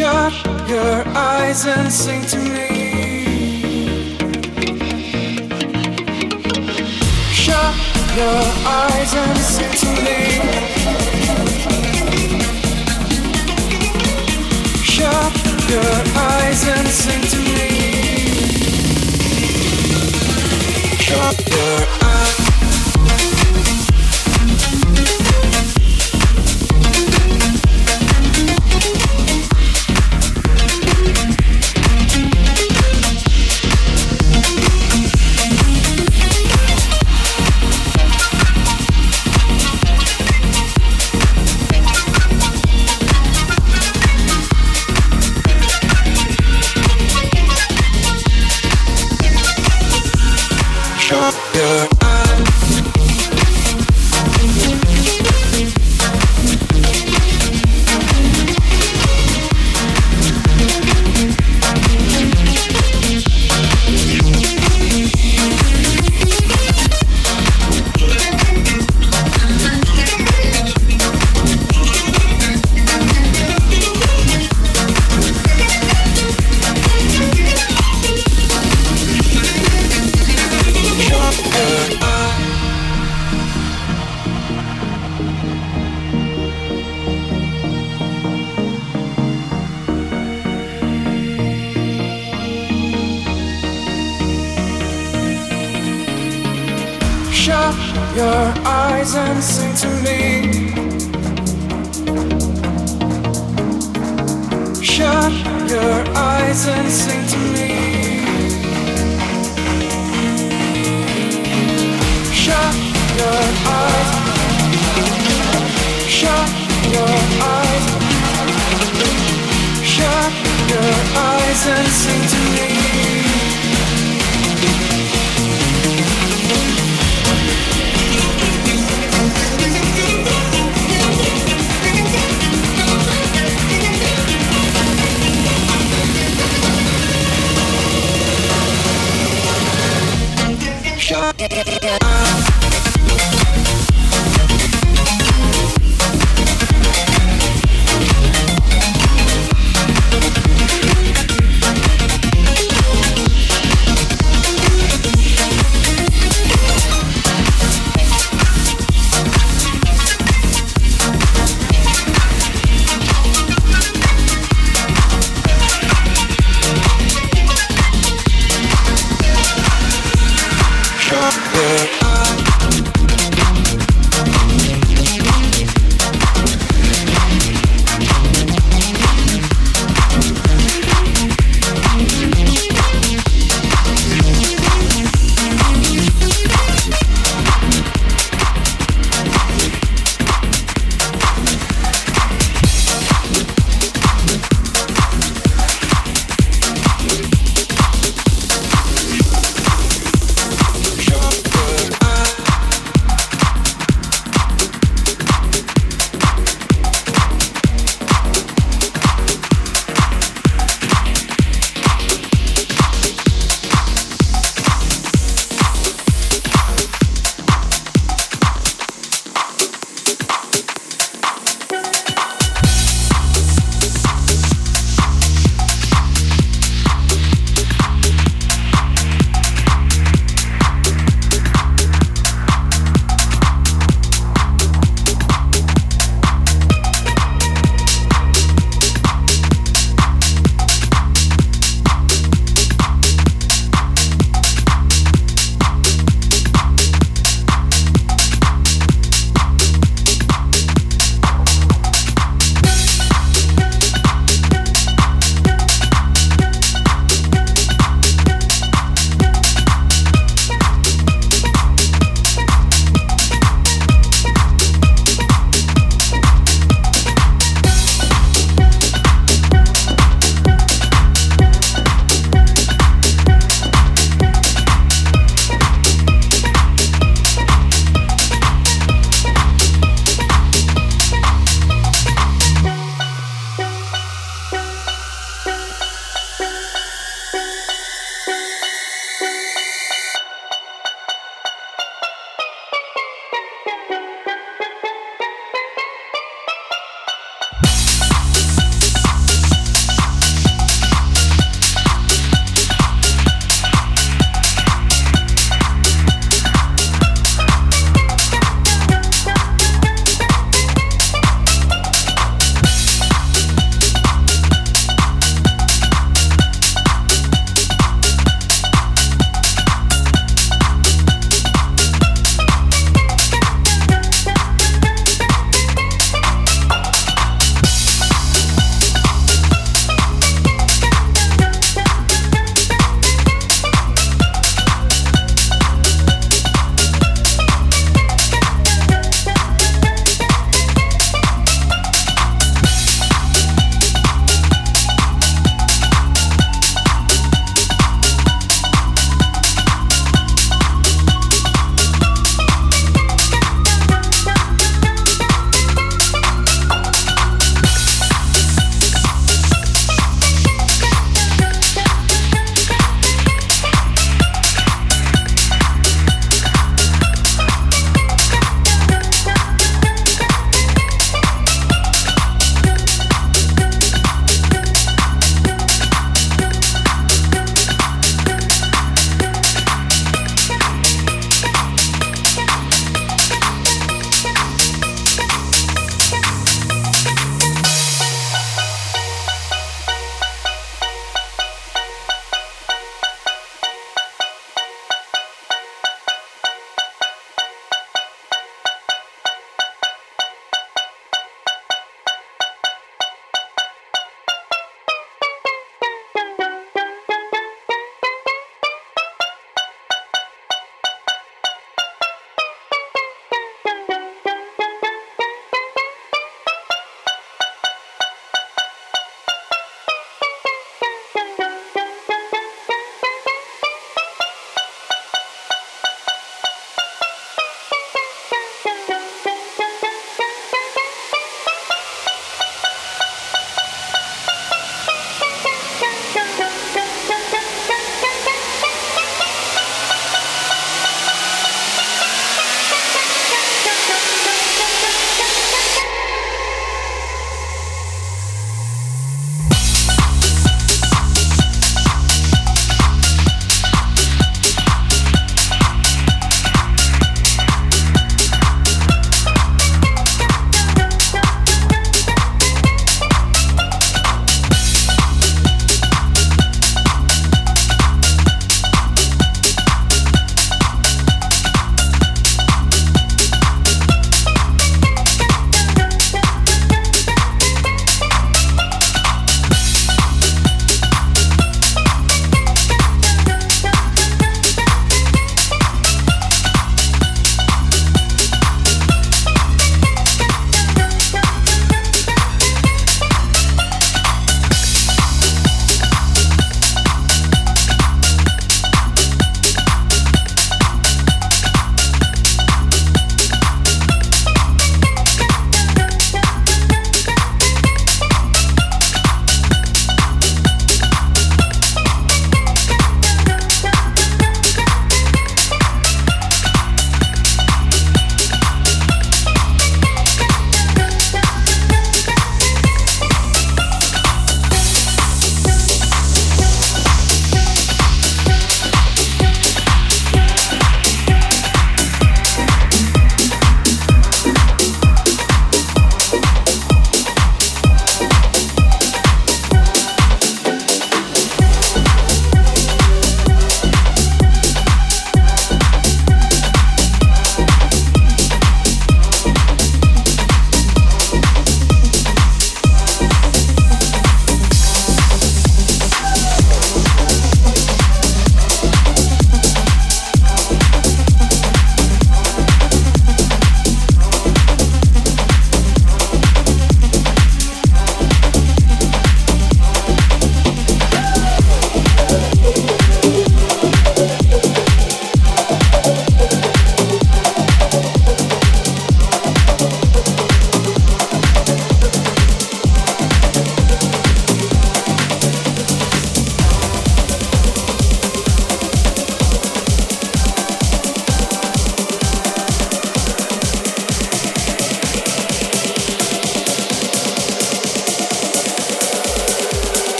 Shut your eyes and sing to me. Shut your eyes and sing to me. Shut your eyes and sing to me. Shut your Shut your eyes and sing to me. Shut your eyes. Shut your eyes. Shut your eyes and sing to me.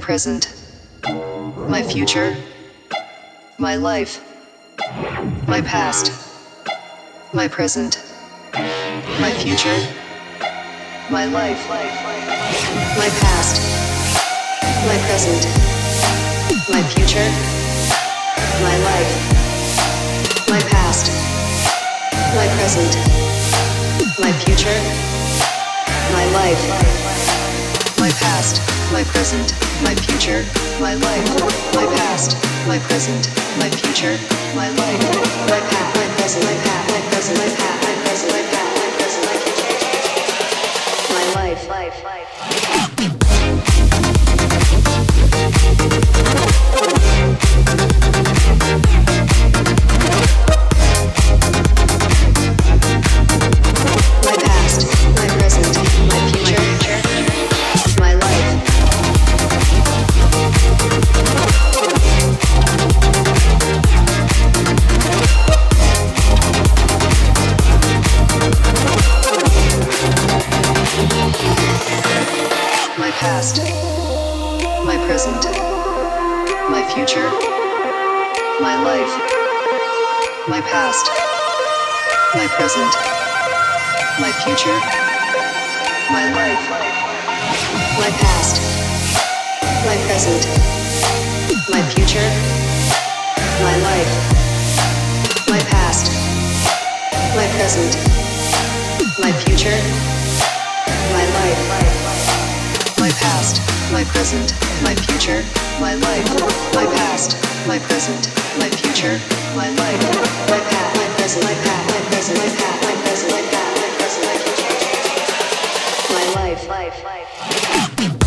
Present, my future, my life, my past, my present, my future, my life, my past, my present, my future, my life, my past, my present, my future, my life, my past, my present my future, my life, my past, my present, my future, my life, my past, my present, my past, my present, my past, my present, my past, my present, my future, my life, life, life. Present, my future, my life, my past, my present, my future, my life, my past, my present, my future, my life, my past, my present, my future, my life, my past, my present, my future, my life, my past, my present, my past present, my past, my present, my past, my present, my future. My life, life, life.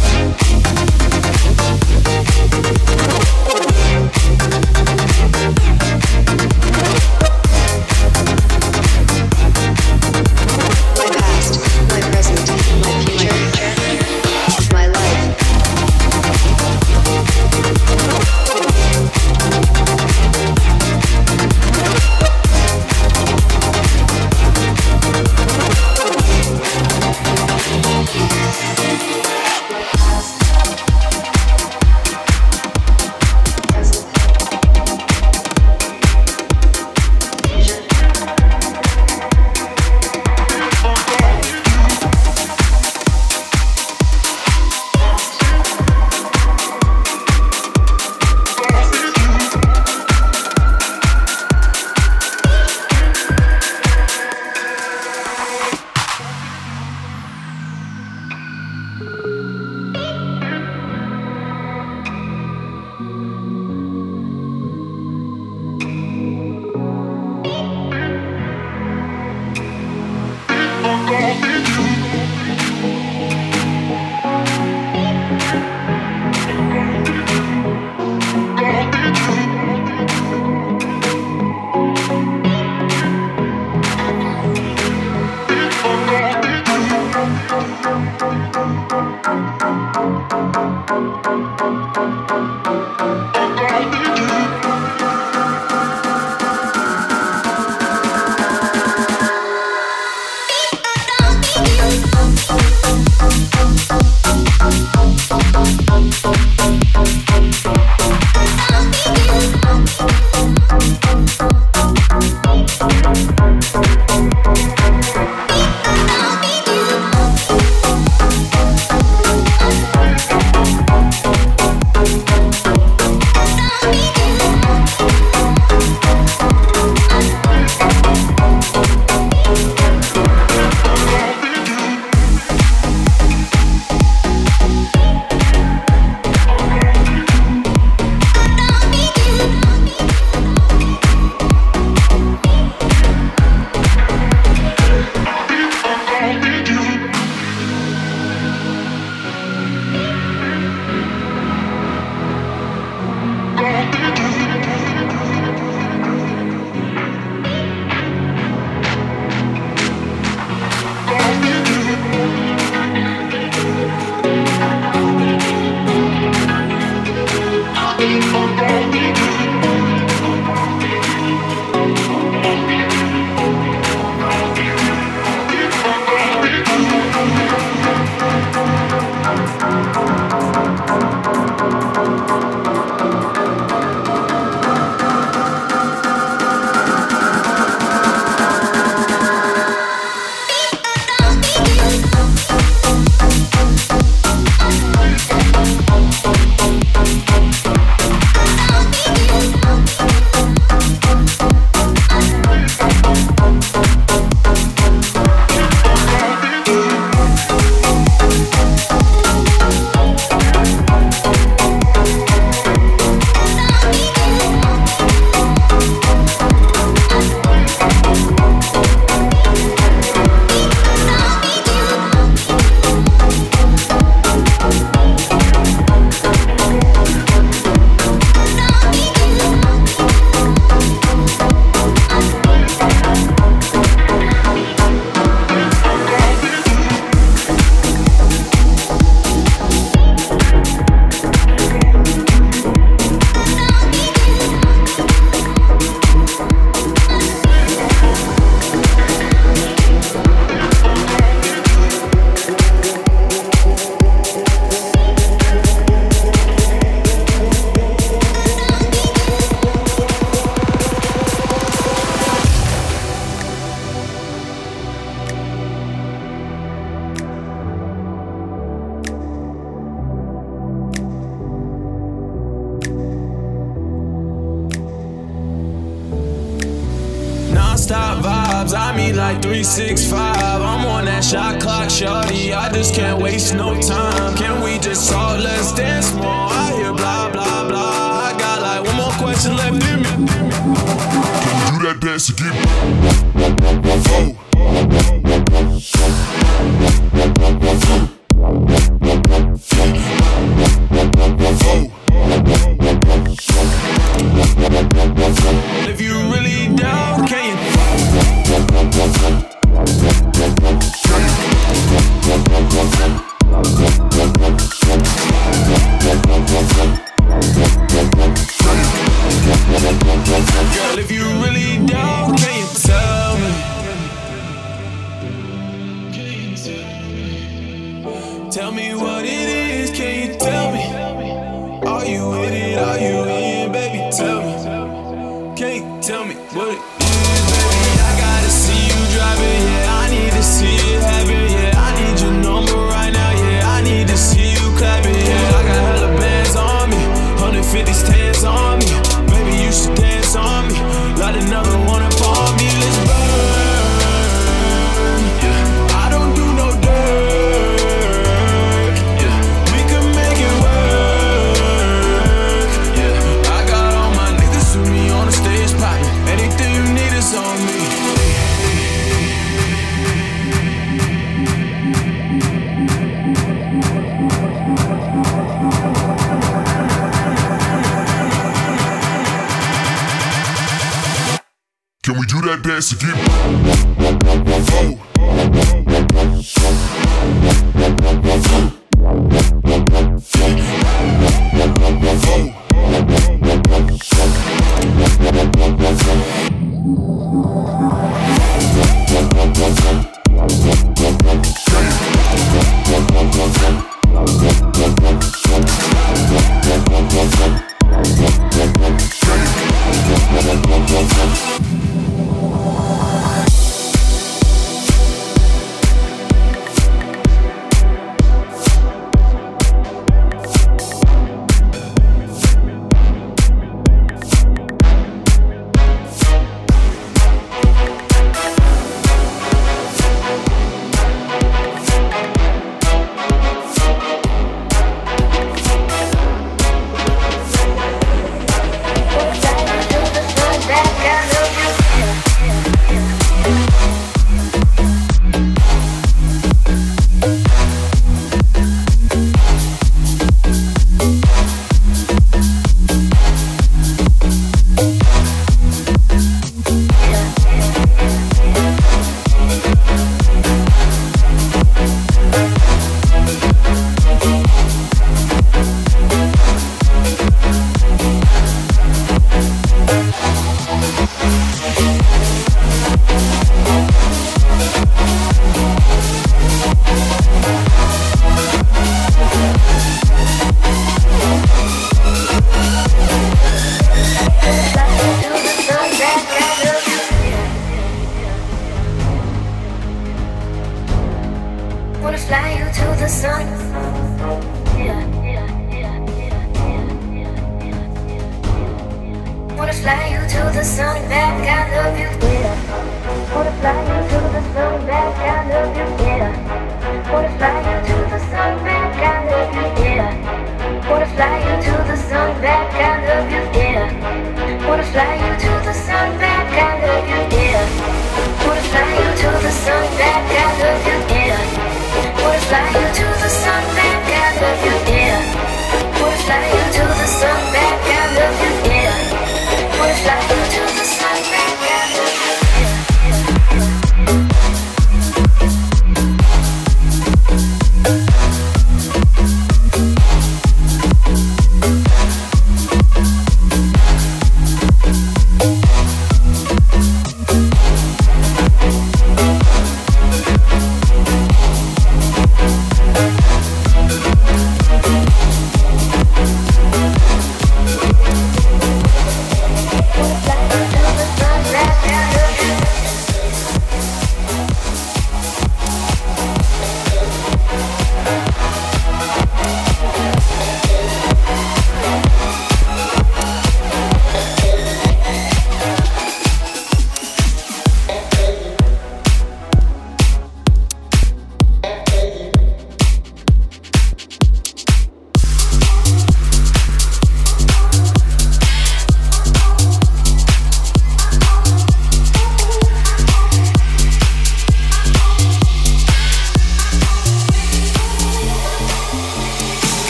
chance to get.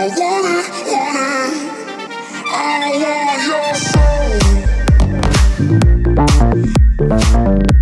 I want your soul.